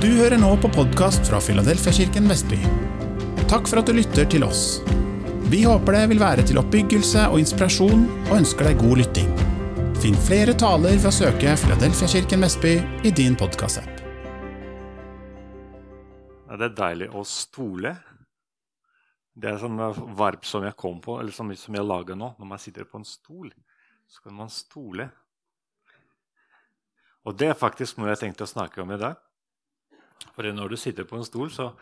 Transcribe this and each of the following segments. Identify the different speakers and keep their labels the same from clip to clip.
Speaker 1: Du hører nå på podkast fra Filadelfiakirken Vestby. Takk for at du lytter til oss. Vi håper det vil være til oppbyggelse og inspirasjon, og ønsker deg god lytting. Finn flere taler ved å søke Filadelfiakirken Vestby i din podkastapp.
Speaker 2: Ja, det er deilig å stole. Det er sånn varp som jeg kom på, eller som, som jeg lager nå. Når man sitter på en stol, så kan man stole. Og det er faktisk noe jeg tenkte å snakke om i dag. For når du sitter på en stol, så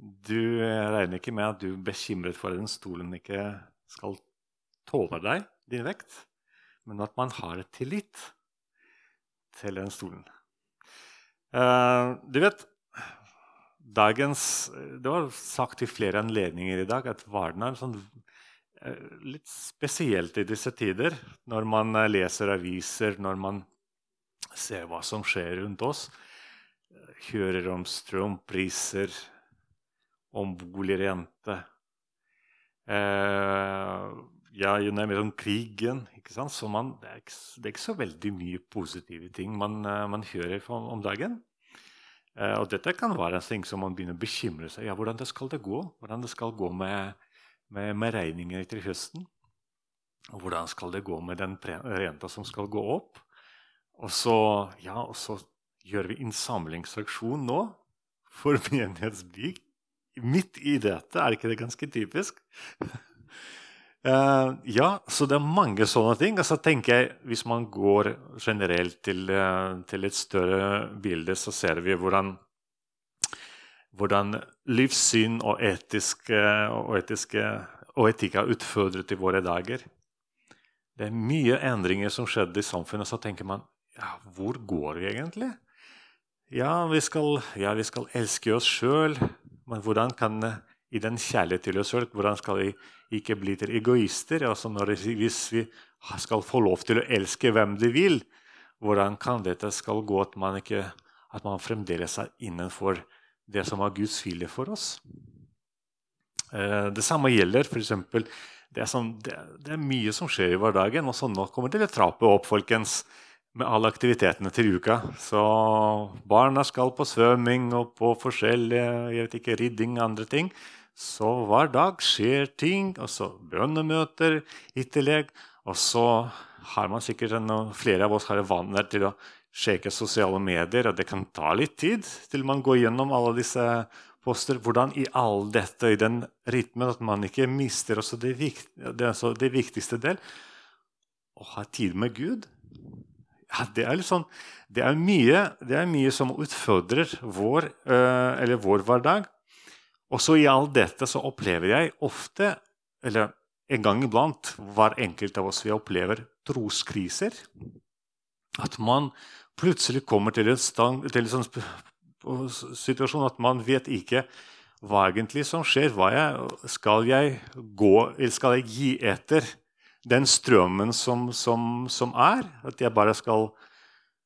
Speaker 2: du regner ikke med at du er bekymret for at den stolen ikke skal tåle deg, din vekt, men at man har tillit til den stolen. Uh, du vet, dagens Det var sagt i flere anledninger i dag at verden er sånn, uh, litt spesielt i disse tider. Når man uh, leser aviser, når man ser hva som skjer rundt oss hører om strømpriser, om boligrente eh, Ja, jo nærmere om krigen. ikke sant? Så man, det, er ikke, det, er ikke, så veldig mye positive ting man, eh, man hører om, om dagen. Eh, og dette kan være en ting som man begynner å bekymre seg ja, hvordan det skal det gå. Hvordan det skal gå med, med, med regninger til høsten. Og hvordan skal det gå med den renta som skal gå opp? Og så, ja, og så gjør vi innsamlingsaksjon nå for menighetsbygg. Midt i dette, er ikke det ganske typisk? uh, ja, så det er mange sånne ting. Og så tenker jeg, Hvis man går generelt til, uh, til et større bilde, så ser vi hvordan, hvordan livssyn og, etiske, og, etiske, og etikk er utfordret i våre dager. Det er mye endringer som skjedde i samfunnet. Så tenker man ja, hvor går vi egentlig? Ja, vi skal, ja, vi skal elske oss sjøl, men hvordan kan i den kjærlighet til oss sjøl, hvordan skal vi ikke bli til egoister? Altså når, hvis vi skal få lov til å elske hvem de vil, hvordan kan dette skal gå at man, ikke, at man fremdeles er innenfor det som er Guds vilje for oss? Eh, det samme gjelder f.eks. Det, sånn, det, det, er mye som skjer i hverdagen. og så Nå kommer det trappe opp, folkens med alle aktivitetene til uka. Så barna skal på svømming og på forskjellige jeg vet ikke, ridding og andre ting. Så hver dag skjer ting, og så bønnemøter i tillegg. Og så har man sikkert flere av oss har vaner til å sjekke sosiale medier, og det kan ta litt tid til man går gjennom alle disse poster. Hvordan i all dette, i den rytmen, at man ikke mister også det, det, altså det viktigste del, å ha tid med Gud ja, det, er sånn, det, er mye, det, er mye, som utfordrer vår, eller vår hverdag. Også i alt dette så opplever jeg ofte, eller en gang iblant, hver enkelt av oss vi opplever troskriser. At man plutselig kommer til en, stang, til en sånn situasjon at man vet ikke hva egentlig som skjer. Jeg, skal jeg gå, eller skal jeg gi etter den strømmen som, som, som, er. At jeg bare skal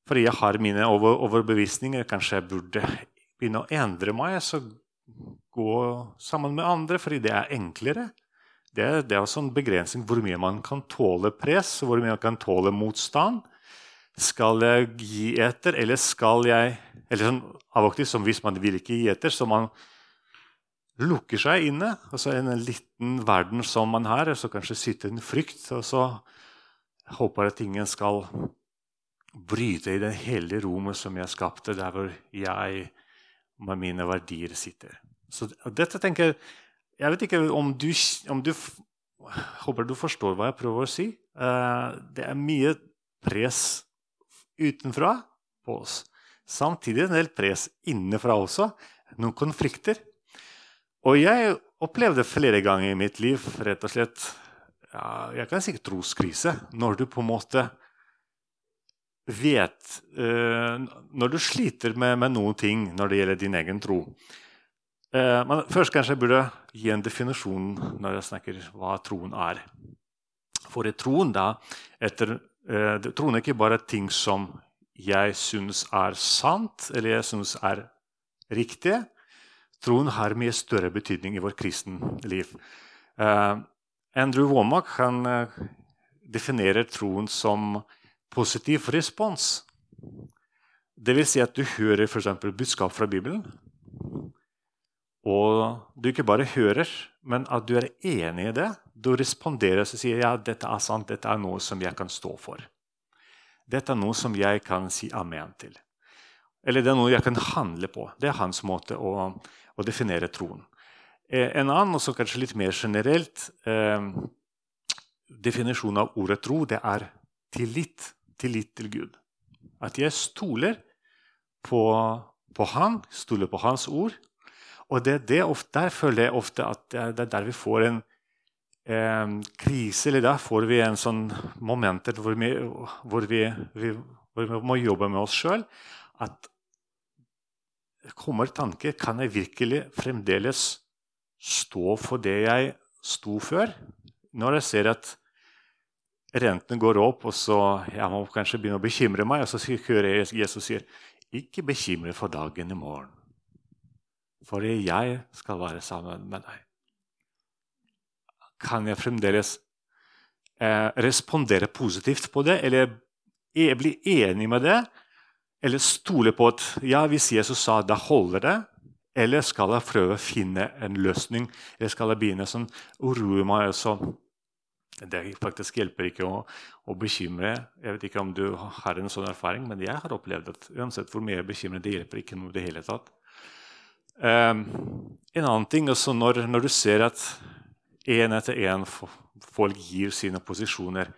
Speaker 2: Fordi jeg har mine over, overbevisninger. Kanskje jeg burde begynne å endre meg. Så gå sammen med andre, fordi det er enklere. Det, det er også en begrensning hvor mye man kan tåle press, hvor mye man kan tåle motstand. Skal jeg gi etter, eller skal jeg eller sånn, av og til, som Hvis man vil ikke gi etter, så man lukker seg inne. altså En liten verden som man har, og så kanskje sitter en frykt. Og så håper jeg at ingen skal bryte i det hele rommet som jeg skapte, der hvor jeg med mine verdier sitter. Så dette tenker Jeg vet ikke om du, om du Håper du forstår hva jeg prøver å si. Uh, det er mye press utenfra på oss. Samtidig en del press innenfra også. Noen konflikter. Og jeg opplevde flere ganger i mitt liv rett og slett ja, Jeg kan si troskrise. Når du på en måte vet uh, Når du sliter med, med, noen ting når det gjelder din egen tro uh, men Først kanskje jeg burde gi en definisjon når jeg snakker hva troen er. For troen da, etter, uh, troen er ikke bare ting som jeg syns er sant, eller jeg syns er riktig troen har mye større betydning i vårt kristenliv. Uh, Andrew Womack han, uh, definerer troen som positiv respons. Det vil si at du hører f.eks. budskap fra Bibelen. Og du ikke bare hører, men at du er enig i det. Du responderer og sier ja, dette er sant, dette er noe som jeg kan stå for. Dette er noe som jeg kan si amen til. Eller det er noe jeg kan handle på. Det er hans måte å, å definere troen. Eh, en annen, og kanskje litt mer generelt, eh, definisjon av ordet tro, det er tillit. Tillit til Gud. At jeg stoler på, på Han, stoler på Hans ord. Og det, det ofte, der føler jeg ofte at det er der vi får en eh, krise, eller der får vi en sånn momenter hvor vi, hvor vi, vi, hvor vi må jobbe med oss sjøl. At kommer tanker Kan jeg virkelig fremdeles stå for det jeg sto før? Når jeg ser at rentene går opp, og så jeg må kanskje begynne å bekymre meg, og så hører jeg Jesus sier, 'Ikke bekymre for dagen i morgen, for jeg skal være sammen med deg.' Kan jeg fremdeles eh, respondere positivt på det, eller bli enig med det? Eller stole på at ja, hvis Jesus sa da holder det, eller skal jeg prøve å finne en løsning? Eller skal jeg begynne sånn å roe meg? også? det faktisk hjelper ikke å, å, bekymre. Jeg vet ikke om du har en sånn erfaring, men jeg har opplevd at uansett hvor mye jeg bekymrer, det hjelper ikke noe i det hele tatt. Um, en annen ting også når, når du ser at én etter én folk gir sine posisjoner,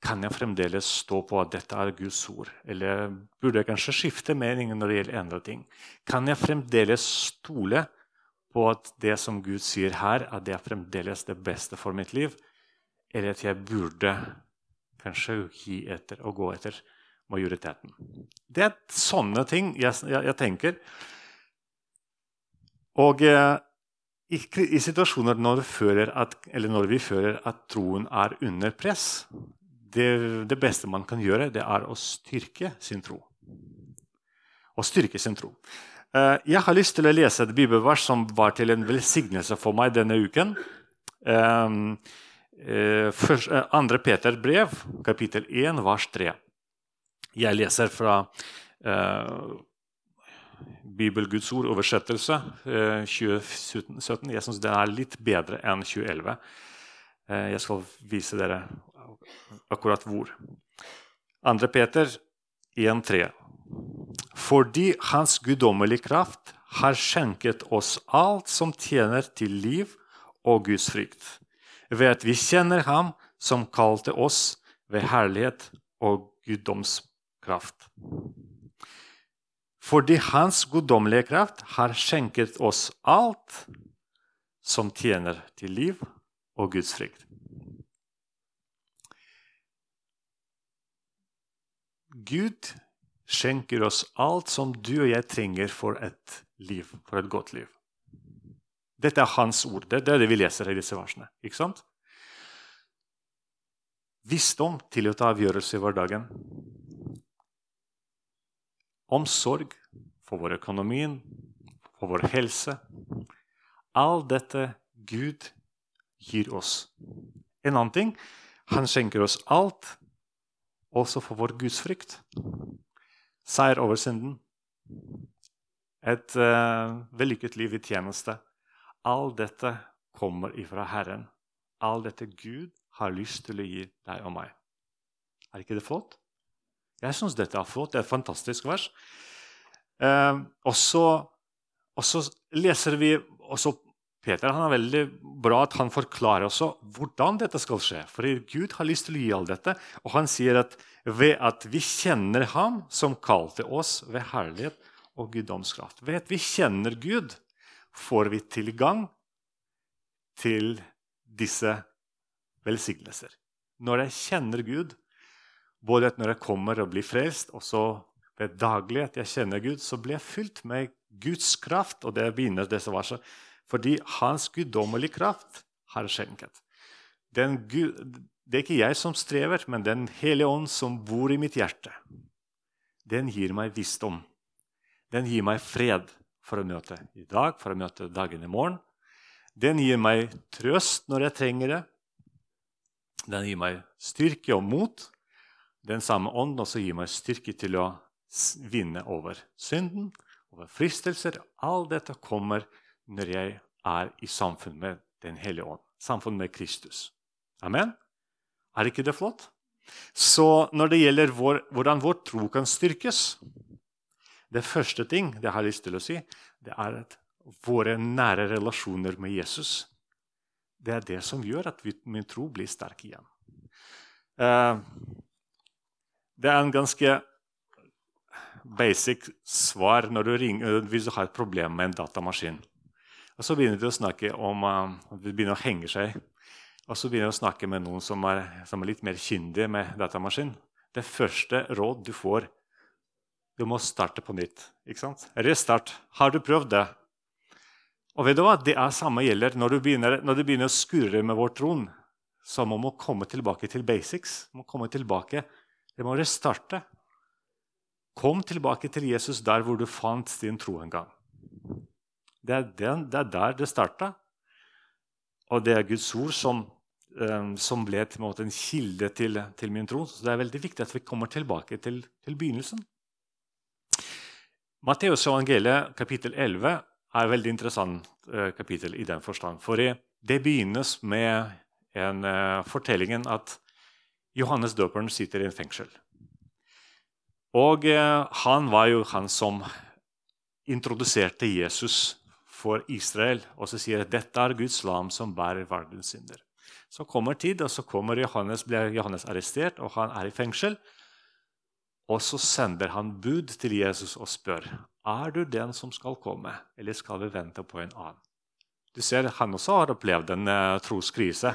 Speaker 2: kan jeg fremdeles stå på at dette er Guds ord? Eller burde jeg kanskje skifte mening når det gjelder andre ting? Kan jeg fremdeles stole på at det som Gud sier her, at det er fremdeles det beste for mitt liv? eller at jeg burde kanskje gi etter og gå etter majoriteten. Det er sånne ting jeg, jeg, jeg tenker. Og eh, i, i, situasjoner når, at, når, vi føler at troen er under press det, det, beste man kan gjøre, det er å styrke sin tro. Å styrke sin tro. Eh, jeg har lyst til å lese et bibelvers som var til en velsignelse for meg denne uken. Eh, eh, andre Peter brev, kapittel 1, vers 3. Jeg leser fra eh, Bibelguds ord, oversettelse, eh, 2017. Jeg syns den er litt bedre enn 2011. Eh, jeg skal vise dere akkurat hvor. Andre Peter 1,3. Fordi Hans guddommelige kraft har skjenket oss alt som tjener til liv og Guds frykt ved at vi kjenner Ham som kalte oss ved herlighet og guddomskraft. Fordi Hans guddommelige kraft har skjenket oss alt som tjener til liv og Guds frykt. Gud skjenker oss alt som du og jeg trenger for et liv, for et godt liv. Dette er hans ord. Det er det vi leser i disse versene. ikke sant? Visdom til å ta avgjørelser i hverdagen. Omsorg for vår økonomi, for vår helse. All dette Gud gir oss. En annen ting han skjenker oss alt, også for vår gudsfrykt. Seier over synden. Et uh, vellykket liv i tjeneste. All dette kommer ifra Herren. All dette Gud har lyst til å gi deg og meg. Er ikke det flott? Jeg syns dette er flott. Det er et fantastisk vers. Uh, og, så, leser vi også Peter han er veldig bra at han forklarer også hvordan dette skal skje. For Gud har lyst til å gi alt dette. Og han sier at ved at vi kjenner Ham som kalte oss ved herlighet og guddomskraft. Ved at vi kjenner Gud, får vi tilgang til disse velsignelser. Når jeg kjenner Gud, både når jeg kommer og blir frelst, og så ved daglig at jeg kjenner Gud, så blir jeg fylt med Guds kraft. Og det begynner disse versene. Fordi Hans guddommelige kraft har skjenket. Gud, det er ikke jeg som strever, men Den hellige ånd som bor i mitt hjerte. Den gir meg visdom. Den gir meg fred for å møte i dag, for å møte dagen i morgen. Den gir meg trøst når jeg trenger det. Den gir meg styrke og mot. Den samme ånden også gir meg styrke til å vinne over synden, over fristelser. Alt dette kommer når jeg er i samfunn med Den hellige ånd, samfunn med Kristus. Amen? Er ikke det flott? Så når det gjelder vår, hvordan vår tro kan styrkes Det første ting det har jeg lyst til å si, det er at våre nære relasjoner med Jesus det er det som gjør at min tro blir sterk igjen. Uh, det er en ganske basic svar når du ringer, hvis du har et problem med en datamaskin. Og Så begynner de å snakke om uh, de begynner å henge seg. Og så begynner de å snakke med noen som er, som er litt mer kyndig med datamaskin. Det første råd du får, du må starte på nytt. ikke sant? Restart. Har du prøvd det? Og vet du hva? Det er samme gjelder når du begynner, når du begynner å skurre med vår tron. Så må man komme tilbake til basics. må komme tilbake. Det må restarte. Kom tilbake til Jesus der hvor du fant din tro en gang. Det er, den, det er der det starta. Og det er Guds ord som, um, som ble en, måte, en kilde til, til, min tro. Så det er veldig viktig at vi kommer tilbake til, til begynnelsen. Matteus evangeliet kapittel 11 er et veldig interessant uh, kapittel i den forstand. For det begynnes med en uh, fortellingen at Johannes døperen sitter i en fengsel. Og han var jo han som introduserte Jesus for Israel og så sier at dette er Guds lam som bærer verdens synder. Så kommer tid, og så Johannes, blir Johannes arrestert, og han er i fengsel. Og så sender han bud til Jesus og spør er du den som skal komme, eller skal vi vente på en annen. Du ser, Han også har opplevd en uh, troskrise.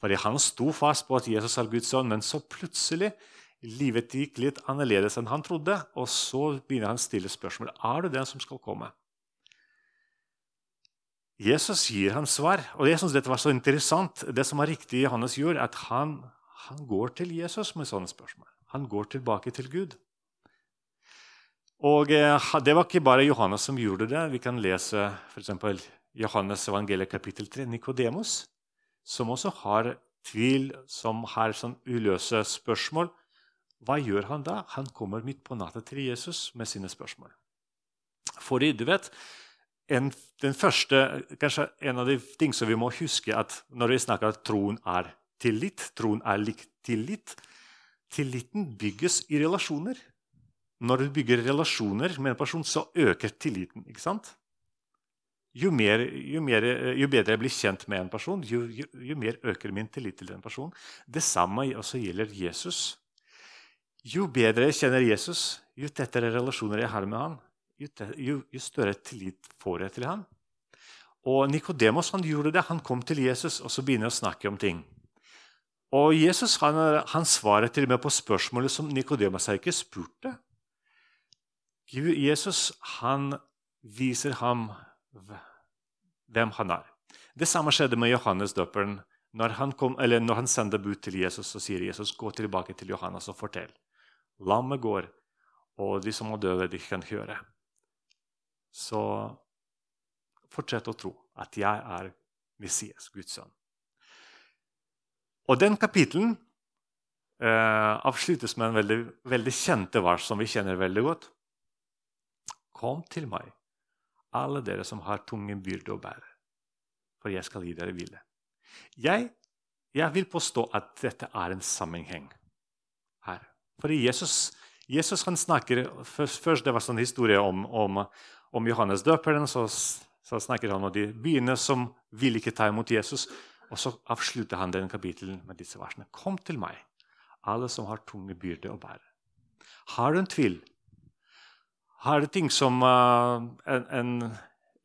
Speaker 2: Fordi Han sto fast på at Jesus er Guds sønn, men så plutselig livet gikk litt annerledes enn han trodde. Og så begynner han å stille spørsmål er du den som skal komme. Jesus gir ham svar. Og jeg synes dette var så interessant. Det som var riktig i Johannes gjorde, at han, han går til Jesus med sånne spørsmål. Han går tilbake til Gud. Og eh, Det var ikke bare Johannes som gjorde det. Vi kan lese f.eks. Johannes evangeliet kapittel 3, Nikodemus, som også har tvil, som har sånn uløse spørsmål. Hva gjør han da? Han kommer midt på natta til Jesus med sine spørsmål. Fordi, du vet, en, den første, kanskje En av de ting som vi må huske at når vi snakker at troen er tillit, troen er lik tillit Tilliten bygges i relasjoner. Når du bygger relasjoner med en person, så øker tilliten. ikke sant? Jo, mer, jo, mer, jo bedre jeg blir kjent med en person, jo, jo, mer øker min tillit til den personen. Det samme også gjelder Jesus. Jo bedre jeg kjenner Jesus, jo tettere relasjoner jeg har med han, jo, jo større tillit får jeg til ham. Og Nikodemus gjorde det. Han kom til Jesus og så begynner å snakke om ting. Og Jesus han, han svarer til og med på spørsmålet som Nikodemus ikke spurte. Jesus han viser ham hvem han er. Det samme skjedde med Johannes døperen. Når han, kom, når han sender bud til Jesus, så sier Jesus gå tilbake til Johannes og fortell. Lammet går, og de som er døde, de kan høre så fortsett å tro at jeg er Messias, Guds sønn. Og den kapitelen eh, avsluttes med en veldig, veldig kjente vers som vi kjenner veldig godt. Kom til meg, alle dere som har tunge byrde å bære, for jeg skal gi dere hvile. Jeg, jeg, vil påstå at dette er en sammenheng her. Fordi Jesus, Jesus han snakker først, først Det var sånn historie om, om, om Johannes døperen, så, så snakker han om de byene som vil ikke ta imot Jesus. Og så avslutter han den kapitelen med disse versene. Kom til meg, alle som har tunge byrder å bære. Har du en tvil? Har du ting som uh, en, en,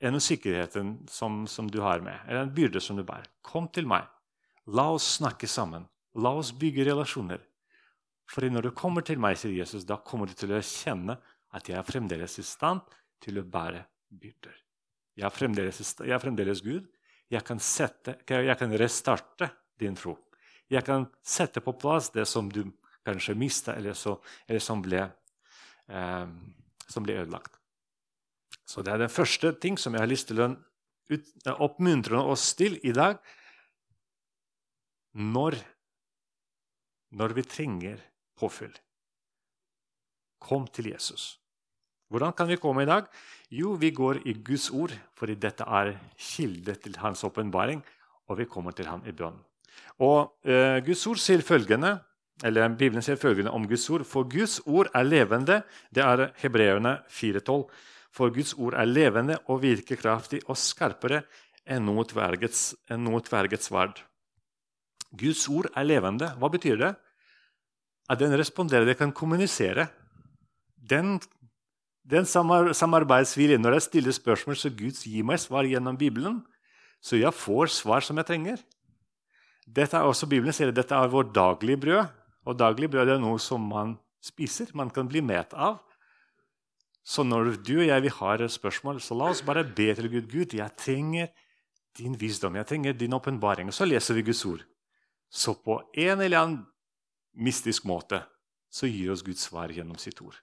Speaker 2: en usikkerhet som, som, du har med, eller en byrde som du bærer? Kom til meg. La oss snakke sammen. La oss bygge relasjoner. For når du kommer til meg, sier Jesus, da kommer du til å kjenne at jeg er fremdeles i stand til å bære byrder. Jeg er fremdeles, jeg er fremdeles Gud. Jeg kan, sette, jeg kan, restarte din tro. Jeg kan sette på plass det som du kanskje mista, eller, eller, som, ble, eh, som ble ødelagt. Så Det er den første ting som jeg har lyst til å oppmuntre oss til i dag. Når, når vi trenger påfyll. Kom til Jesus. Hvordan kan vi komme i dag? Jo, vi går i Guds ord, fordi dette er kilde til hans åpenbaring, og vi kommer til ham i bønn. Og eh, Guds ord sier følgende, eller Bibelen sier følgende om Guds ord. For Guds ord er levende. Det er Hebreerne 4,12. For Guds ord er levende og virker kraftig og skarpere enn noe tvergets sverd. Guds ord er levende. Hva betyr det? At den responderer, det kan kommunisere. Den, den samarbeidsviljen Når jeg stiller spørsmål, så Gud gir meg svar gjennom Bibelen, så jeg får svar som jeg trenger. Dette er også Bibelen sier dette er vårt daglige brød. Og daglig brød er noe som man spiser, man kan bli mett av. Så når du og jeg vi har spørsmål, så la oss bare be til Gud. Gud, jeg trenger din visdom, jeg trenger din åpenbaring. Og så leser vi Guds ord. Så på en eller annen mystisk måte så gir oss Guds svar gjennom sitt ord.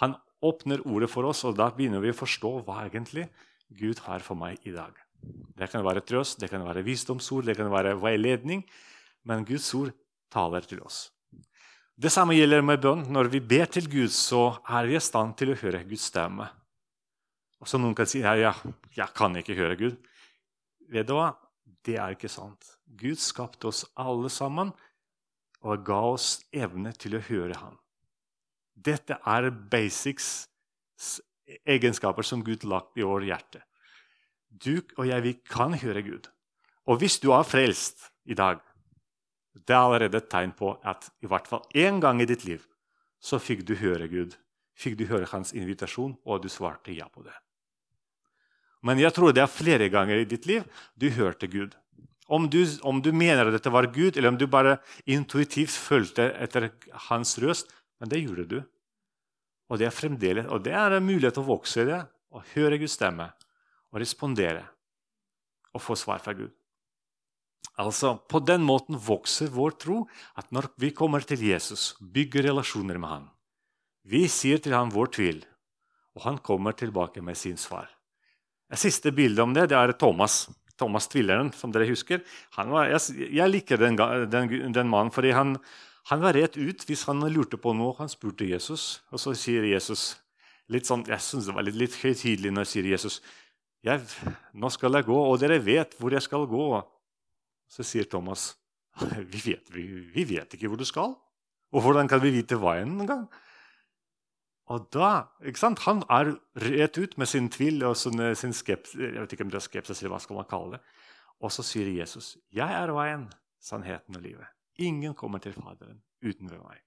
Speaker 2: Han åpner ordet for oss, og da begynner vi å forstå hva egentlig Gud har for meg i dag. Det kan være trøst, det kan være visdomsord, det kan være veiledning, men Guds ord taler til oss. Det samme gjelder med bønn. Når vi ber til Gud, så er vi i stand til å høre Guds stemme. Og så Noen kan si ja, ja, jeg kan ikke høre Gud. Vet du hva? Det er ikke sant. Gud skapte oss alle sammen og ga oss evne til å høre ham. Dette er basics egenskaper som Gud lagt i vårt hjerte. Du og jeg vi kan høre Gud. Og hvis du er frelst i dag, det er allerede et tegn på at i hvert fall én gang i ditt liv så fikk du høre Gud. Fikk du høre hans invitasjon, og du svarte ja på det. Men jeg tror det er flere ganger i ditt liv du hørte Gud. Om du, om du mener at dette var Gud, eller om du bare intuitivt følte etter hans røst. Men det gjorde du. Og det er fremdeles, og det er en mulighet til å vokse i det, og høre Guds stemme og respondere og få svar fra Gud. Altså, På den måten vokser vår tro at når vi kommer til Jesus, bygger relasjoner med han, vi sier til ham vår tvil, og han kommer tilbake med sin svar. Et siste bilde om det det er Thomas. Thomas Tvilleren, som dere husker. Var, jeg, jeg, liker den, den, den mannen fordi han, han, var rett ut hvis han lurte på noe. Han spurte Jesus, og så sier Jesus litt sånn, Jeg syns det var litt, litt høytidelig når sier Jesus jeg, 'Nå skal jeg gå, og dere vet hvor jeg skal gå.' Så sier Thomas, vi vet, vi, vi vet ikke hvor du skal. Og hvordan kan vi vite veien engang? Og da? Han er rett ut med sin tvil og sin, sin skepsis, jeg vet ikke om det er skepsis, hva skal man kalle det. Og så sier Jesus, 'Jeg er veien, sannheten og livet'. Ingen kommer til Faderen uten ved meg.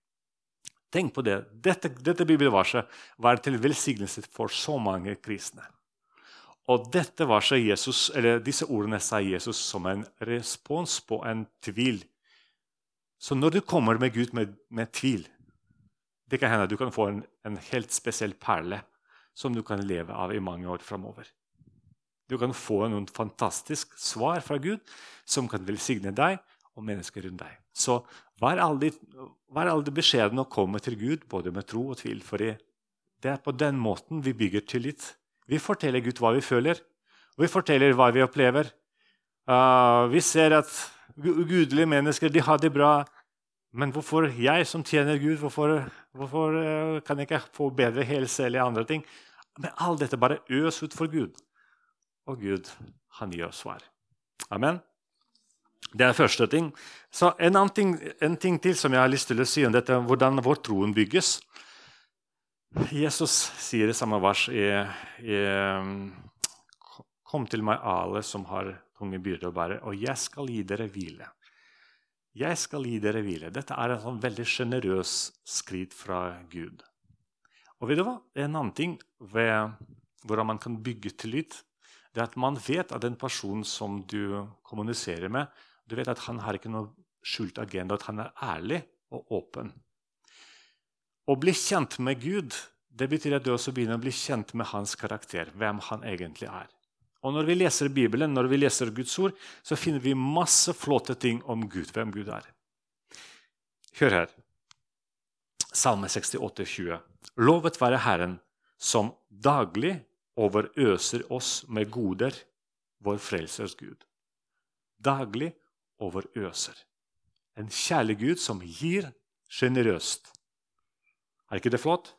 Speaker 2: Tenk på det. Dette, dette bibelverset var til velsignelse for så mange kristne. Og dette var så Jesus, eller Disse ordene sa Jesus som en respons på en tvil. Så når du kommer med Gud med, med tvil Det kan hende at du kan få en, en, helt spesiell perle som du kan leve av i mange år framover. Du kan få noen fantastisk svar fra Gud som kan velsigne deg og mennesker rundt deg. Så vær aldri, vær aldri beskjeden å komme til Gud både med tro og tvil. For det er på den måten vi bygger tillit vi forteller Gud hva vi føler, og vi forteller hva vi opplever. Uh, vi ser at ugudelige mennesker de har det bra. Men hvorfor jeg som tjener Gud, hvorfor, hvorfor uh, kan jeg ikke få bedre helse eller andre ting? Men alt dette bare øs ut for Gud. Og Gud, han gir oss svar. Amen. Det er første ting. Så en, annen ting, en ting til som jeg har lyst til å si om dette, hvordan vår troen bygges. Jesus sier i samme vers i, i, Kom til meg, alle som har tunge byrder å bære, og jeg skal gi dere hvile. Jeg skal gi dere hvile. Dette er en sånn veldig sjenerøs skritt fra Gud. Og vet du hva? Det er en annen ting ved hvordan man kan bygge tillit. Det er at man vet at den personen som du kommuniserer med, du vet at han har ikke noe skjult agenda, at han er ærlig og åpen. Å bli kjent med Gud det betyr at du også begynner å bli kjent med hans karakter, hvem han egentlig er. Og Når vi leser Bibelen, når vi leser Guds ord, så finner vi masse flotte ting om Gud, hvem Gud er. Hør her. Salme 68, 20. Lovet være Herren, som daglig overøser oss med goder, vår frelsers Gud. Daglig overøser. En kjærlig Gud som gir sjenerøst. Er ikke det flott?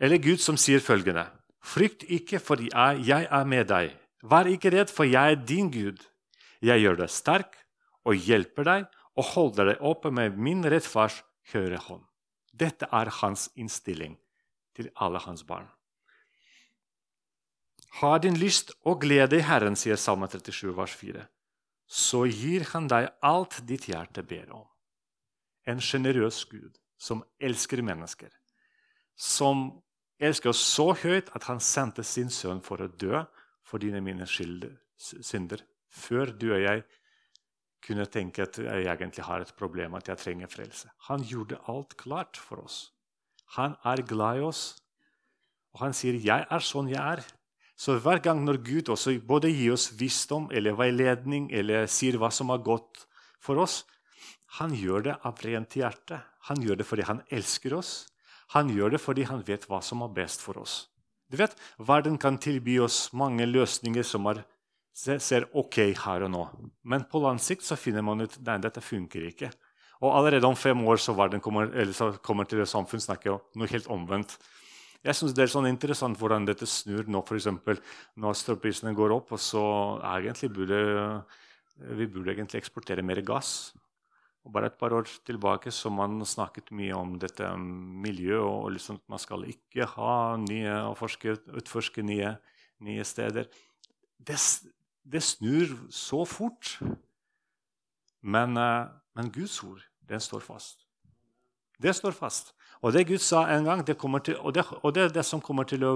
Speaker 2: Eller Gud som sier følgende.: Frykt ikke, for jeg er med deg. Vær ikke redd, for jeg er din Gud. Jeg gjør deg sterk og hjelper deg og holder deg oppe med min rettfars høyre hånd. Dette er hans innstilling til alle hans barn. Ha din lyst og glede i Herren, sier Salme 37, vers 4. Så gir han deg alt ditt hjerte ber om. En sjenerøs Gud som elsker mennesker. Som elsker oss så høyt at han sendte sin sønn for å dø for dine mine synder. Før du og jeg kunne tenke at jeg egentlig har et problem, at jeg trenger frelse. Han gjorde alt klart for oss. Han er glad i oss, og han sier 'jeg er sånn jeg er'. Så hver gang når Gud også både gir oss visdom eller veiledning eller sier hva som er godt for oss, han gjør det av rent hjerte. Han gjør det fordi han elsker oss. Han gjør det fordi han vet hva som er best for oss. Du vet, Verden kan tilby oss mange løsninger som er, ser ok her og nå. Men på lang sikt så finner man ut at dette funker ikke. Og allerede om fem år så, kommer, så kommer til det samfunnet snakke noe helt omvendt. Jeg synes Det er sånn interessant hvordan dette snur nå, f.eks. når strømprisene går opp. og så egentlig burde Vi burde egentlig eksportere mer gass. Og bare et par år tilbake så man snakket mye om dette miljøet. og liksom Man skal ikke ha nye og forske, utforske nye, nye steder. Det, det, snur så fort. Men, eh, men Guds ord, den står fast. Det står fast. Og det Gud sa en gang, det til, og, det, og, det, er det som kommer til å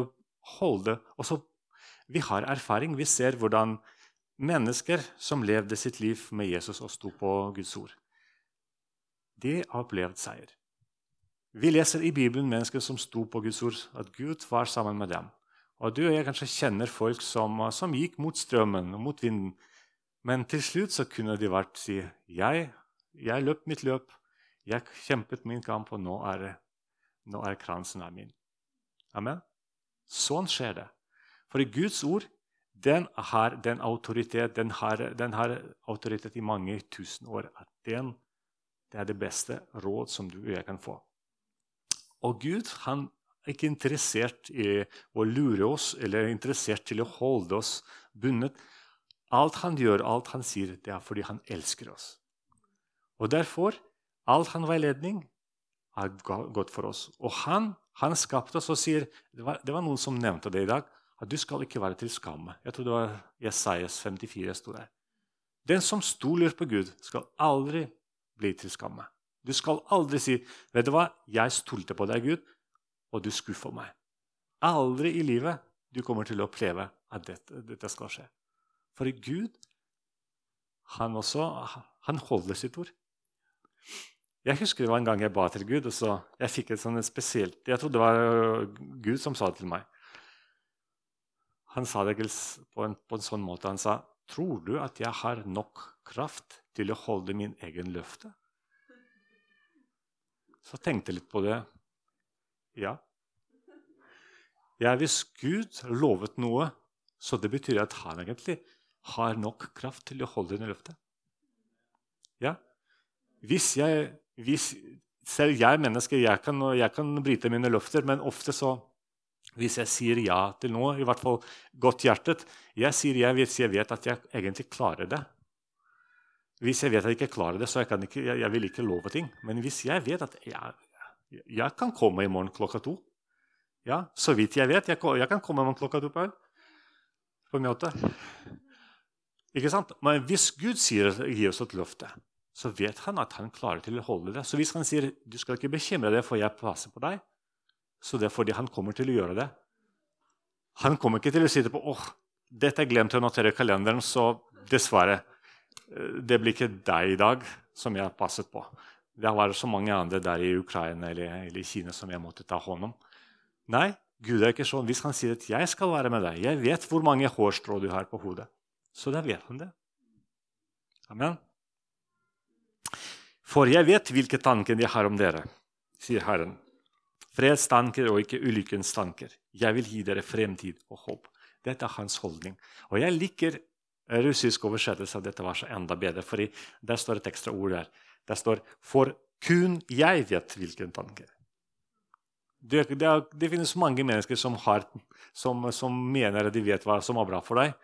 Speaker 2: holde. Også, vi har erfaring. Vi ser hvordan mennesker som levde sitt liv med Jesus og sto på Guds ord de har opplevd seier. Vi leser i Bibelen mennesker som sto på Guds ord, at Gud var sammen med dem. Og Du og jeg kanskje kjenner folk som, som gikk mot strømmen og mot vinden. Men til slutt så kunne de vært si jeg, jeg løp mitt løp, jeg kjempet min kamp, og nå er, nå er kransen er min. Amen? Sånn skjer det. For i Guds ord den har den autoritet, den har, den har autoritet i mange tusen år. at den det er det beste råd som du og jeg kan få. Og Gud han er ikke interessert i å lure oss eller er interessert til å holde oss bundet. Alt han gjør, alt han sier, det er fordi han elsker oss. Og derfor all hans veiledning er godt for oss. Og han, han skapte oss og sier det var, det var, noen som nevnte det i dag. at Du skal ikke være til skamme. Jeg tror det var Jesajas 54 jeg sto der. Den som stoler på Gud, skal aldri bli til skamme. Du skal aldri si 'Vet du hva, jeg stolte på deg, Gud, og du skuffer meg'. Aldri i livet du kommer til å oppleve at dette, dette skal skje. For Gud, han også, han holder sitt ord. Jeg husker det var en gang jeg ba til Gud, og så jeg fikk et sånt spesielt Jeg trodde det var øh, Gud som sa det til meg. Han sa det på en, på en sånn måte. Han sa, 'Tror du at jeg har nok kraft til å holde min egen løfte? Så tenkte jeg litt på det. Ja. Ja, hvis Gud lovet noe, så det betyr at han egentlig har nok kraft til å holde det løftet. Ja. Hvis jeg, hvis, selv jeg menneske, jeg kan, jeg kan bryte mine løfter, men ofte så hvis jeg sier ja til noe, i hvert fall godt hjertet Jeg sier ja hvis jeg vet at jeg egentlig klarer det. Hvis jeg vet at jeg ikke klarer det, så jeg, ikke, jeg, jeg vil ikke love ting. Men hvis jeg vet at jeg, jeg kan komme i morgen klokka to ja, Så vidt jeg vet. Jeg kan komme i morgen klokka to på, på møte. Ikke sant? Men hvis Gud sier, gir oss et løfte, så vet han at han klarer til å holde det. Så hvis han sier du skal ikke bekymre deg, for jeg passer på deg, så det er fordi han kommer til å gjøre det. Han kommer ikke til å si det på åh, dette jeg glemte å notere i kalenderen, så dessverre det blir ikke deg i dag som jeg passet på. Det har vært så mange andre der i Ukraina eller, eller i Kina som jeg måtte ta hånd om. Nei, Gud er ikke sånn. Hvis han sier at 'jeg skal være med deg', jeg vet hvor mange hårstrå du har på hodet, så da vet han det. Amen. For jeg vet hvilke tanker jeg har om dere, sier Herren. Fredstanker og ikke ulykkens tanker. Jeg vil gi dere fremtid og håp. Dette er hans holdning. Og jeg liker russisk oversettelse av dette verset enda bedre, for der står et ekstra ord der. Der står 'For kun jeg vet hvilken tanke'. Det, det, det, finnes mange mennesker som, har, som, som, mener de vet hva som er bra for deg.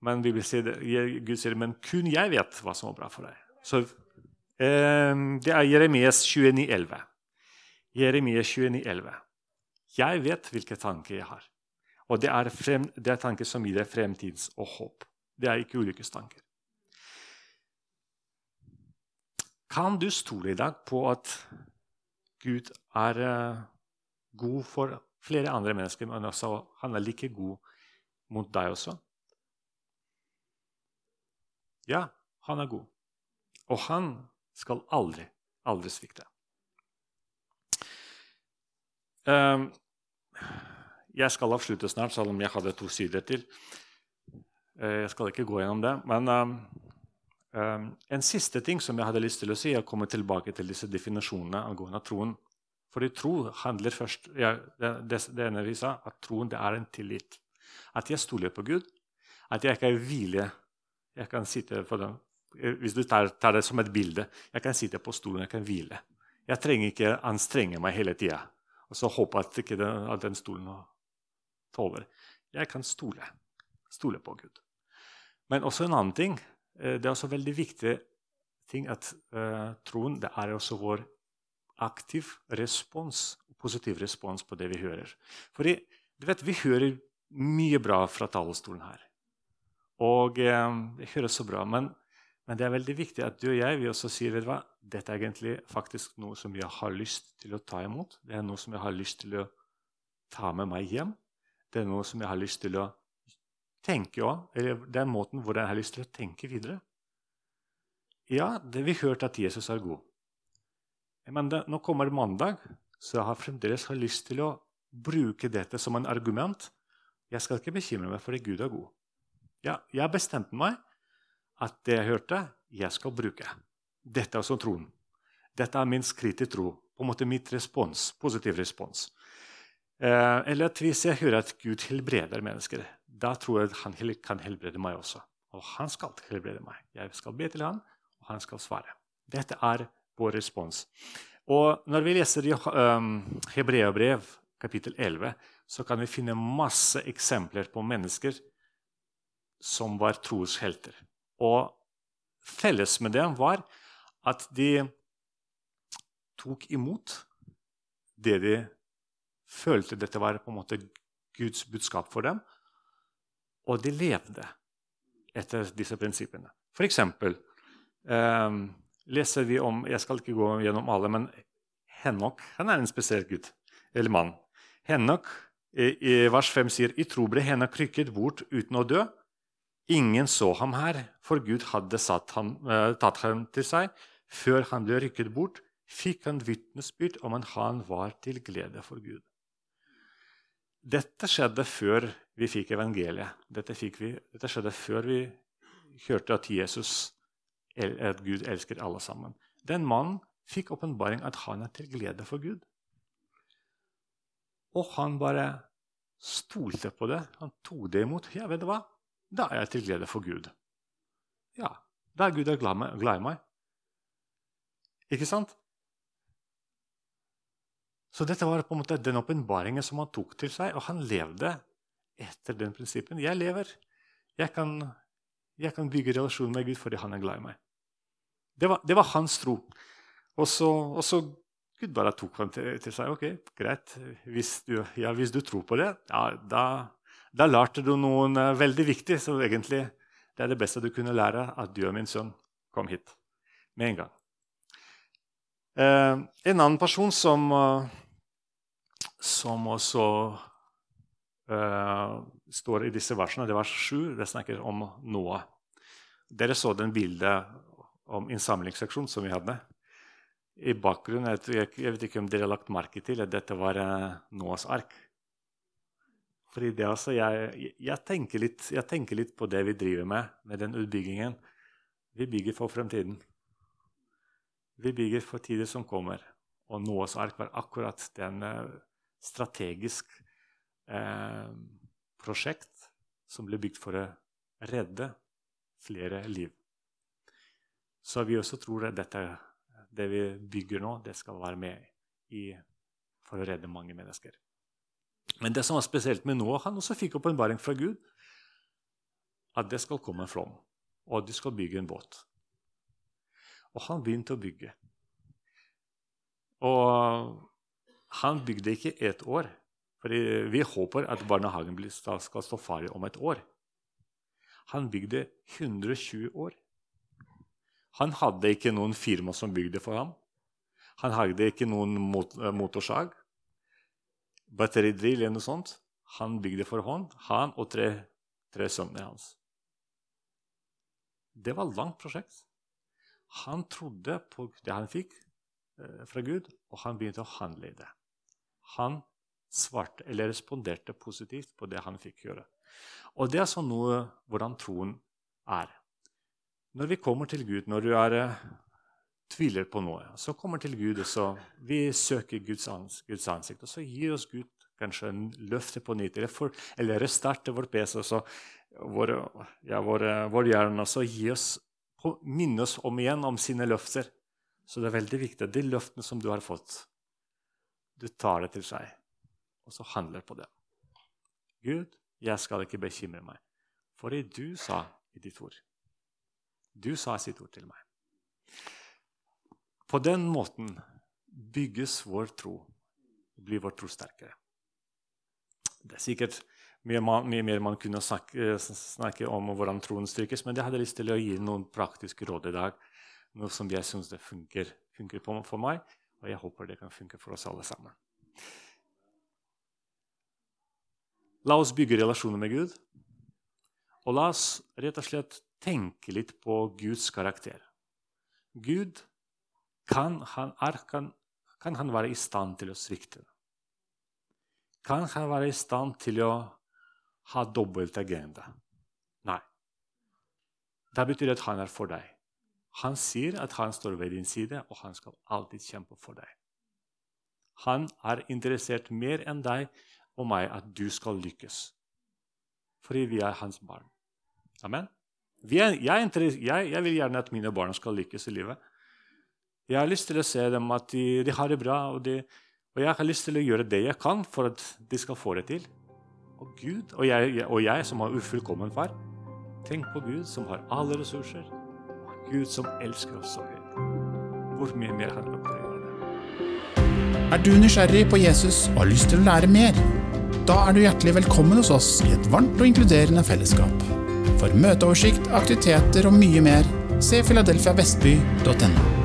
Speaker 2: Men Gud sier men kun jeg vet hva som er bra for deg. Så Det er Jeremias 29,11. Jeremias 29,11. Jeg vet hvilke tanker jeg har. Og det er, frem, det er tanker som gir deg fremtids og håp. Det er ikke ulykkestanker. Kan du stole i dag på at Gud er uh, god for flere andre mennesker, men også han er like god mot deg også? Ja, han er god. Og han skal aldri, aldri svikte. Um, jeg skal avslutte snart, selv om jeg hadde to sider til. Uh, jeg skal ikke gå gjennom det. Men um, um, en siste ting som jeg hadde lyst til å si, er å komme tilbake til disse definisjonene angående troen. Fordi tro handler først ja, det, det, ene vi sa, at troen det er en tillit. At jeg stoler på Gud. At jeg ikke hvile. jeg kan sitte på den. Hvis du tar, tar, det som et bilde Jeg kan sitte på stolen jeg kan hvile. Jeg trenger ikke anstrenge meg hele tida og så håpe at ikke den, at den stolen tåler. Jeg kan stole. Stole på Gud. Men også en annen ting. Eh, det er også veldig viktig ting at uh, troen det er også vår aktiv respons, positiv respons på det vi hører. Fordi du vet, Vi hører mye bra fra talerstolen her. Og eh, det høres så bra. Men, men, det er veldig viktig at du og jeg vi også sier vet du hva, dette er egentlig faktisk noe som jeg har lyst til å ta imot. Det er noe som jeg har lyst til å ta med meg hjem. Det er noe som jeg har lyst til å tenke òg. Eller det er måten hvordan jeg har lyst til å tenke videre. Ja, det vi hørte at Jesus er god. Men det, nå kommer mandag, så jeg har fremdeles har lyst til å bruke dette som en argument. Jeg skal ikke bekymre meg fordi Gud er god. Ja, jeg bestemte meg at det jeg hørte, jeg skal bruke. Dette er også troen. Dette er min skritt til tro. På en måte mitt respons, positiv respons. Eh, eller at hvis jeg hører at Gud helbreder mennesker, da tror jeg at han kan helbrede meg også. Og han skal helbrede meg. Jeg skal be til han, og han skal svare. Dette er vår respons. Og når vi leser um, Hebreabrev kapittel 11, så kan vi finne masse eksempler på mennesker som var troshelter. Og felles med dem var at de tok imot det de følte dette var på en måte Guds budskap for dem, og de levde etter disse prinsippene. For eksempel eh, leser vi om Jeg skal ikke gå gjennom alle, men Henok han er en spesiell gutt, eller mann. Henok i vers 5 sier i tro ble Henok rykket bort uten å dø. Ingen så ham her, for Gud hadde ham, uh, tatt ham til seg. Før han ble rykket bort, fikk han vitnesbyrd om at han var til glede for Gud. Dette skjedde før vi fikk evangeliet. Dette, fikk vi, dette skjedde før vi hørte at Jesus, at Gud elsker alle sammen. Den mannen fikk åpenbaring at han er til glede for Gud. Og han bare stolte på det. Han tok det imot. Ja, vet du hva? Da er jeg til glede for Gud. Ja, da er Gud glad i meg. Ikke sant? Så dette var på en måte den åpenbaringen som han tok til seg, og han levde etter den prinsippen. Jeg lever. Jeg kan, jeg kan bygge relasjon med Gud fordi han er glad i meg. Det var, det var hans tro. Og så, og så Gud bare tok ham til, til, seg. Ok, greit. Hvis du, ja, hvis du tror på det, ja, da, da lærte du noe eh, veldig viktig, så egentlig det er det beste du kunne lære, at du og min sønn kom hit med en gang. Eh, en annen person som, uh, som også eh, står i disse versene, det vers 7, det snakker om Noah. Dere så den bildet om innsamlingsseksjon som vi hadde. I bakgrunnen, jeg, vet ikke om dere har lagt merke til at dette var uh, Noahs ark. Fordi det altså, jeg, jeg, tenker litt, jeg, tenker litt, på det vi driver med, med den utbyggingen. Vi bygger for fremtiden. Vi bygger for tider som kommer. Og Noas ark var akkurat den uh, strategisk eh, prosjekt som ble bygd for å redde flere liv. Så vi også tror at dette, det vi bygger nå, det skal være med i for å redde mange mennesker. Men det som var spesielt med Noah, han også fikk åpenbaring fra Gud at det skal komme en flom, og at de skal bygge en båt. Og han begynte å bygge. Og han bygde ikke ett år. For vi håper at barnehagen skal stå ferdig om et år. Han bygde 120 år. Han hadde ikke noen firma som bygde for ham. Han hadde ikke noen mot motorsag, batteridrill eller noe sånt. Han bygde for hånd, han og tre, tre sønner hans. Det var et langt prosjekt. Han trodde på det han fikk eh, fra Gud, og han begynte å handle i det. Han svarte, eller responderte positivt på det han fikk gjøre. Og det er sånn noe hvordan troen er. Når vi kommer til Gud, når du er, eh, tviler på noe, så kommer til Gud, og så vi søker Guds, ans Guds ansikt, og så gir oss Gud kanskje en løfte på nytt, eller, for, eller restarter vår PC, og så vår, ja, vår, vår hjerne også gi oss, minne oss om igjen om sine løfter. Så det er veldig viktig de løftene som du har fått, du tar det til seg, og så handler på det. Gud, jeg skal ikke bekymre meg, for det du sa i ditt ord. Du sa sitt ord til meg. På den måten bygges vår tro, blir vår tro sterkere. Det er sikkert mye, mye, mer man kunne snakke, snakke, om hvordan troen styrkes, men jeg hadde lyst til å gi noen praktiske råd i dag. Noe som jeg syns funker, funker for meg, og jeg håper det kan funke for oss alle sammen. La oss bygge relasjoner med Gud. Og la oss rett og slett tenke litt på Guds karakter. Gud, kan han, er, kan, kan han være i stand til å svikte? Kan han være i stand til å ha dobbelt agenda. Nei. Det betyr at han er for deg. Han sier at han står ved din side, og han skal alltid kjempe for deg. Han er interessert mer enn deg og meg at du skal lykkes. Fordi vi er hans barn. Amen. Er, jeg, jeg, jeg, vil gjerne at mine barn skal lykkes i livet. Jeg har lyst til å se dem at de, de har det bra, og, de, og jeg har lyst til å gjøre det jeg kan for at de skal få det til. Og Gud, og jeg, og jeg som har ufullkommen far, tenk på Gud som har alle ressurser, og Gud som elsker oss så høyt. Hvor mye mer har dere gjøre det?
Speaker 1: Er du nysgjerrig på Jesus og har lyst til å lære mer? Da er du hjertelig velkommen hos oss i et varmt og inkluderende fellesskap. For møteoversikt, aktiviteter og mye mer, se filadelfiavestby.no.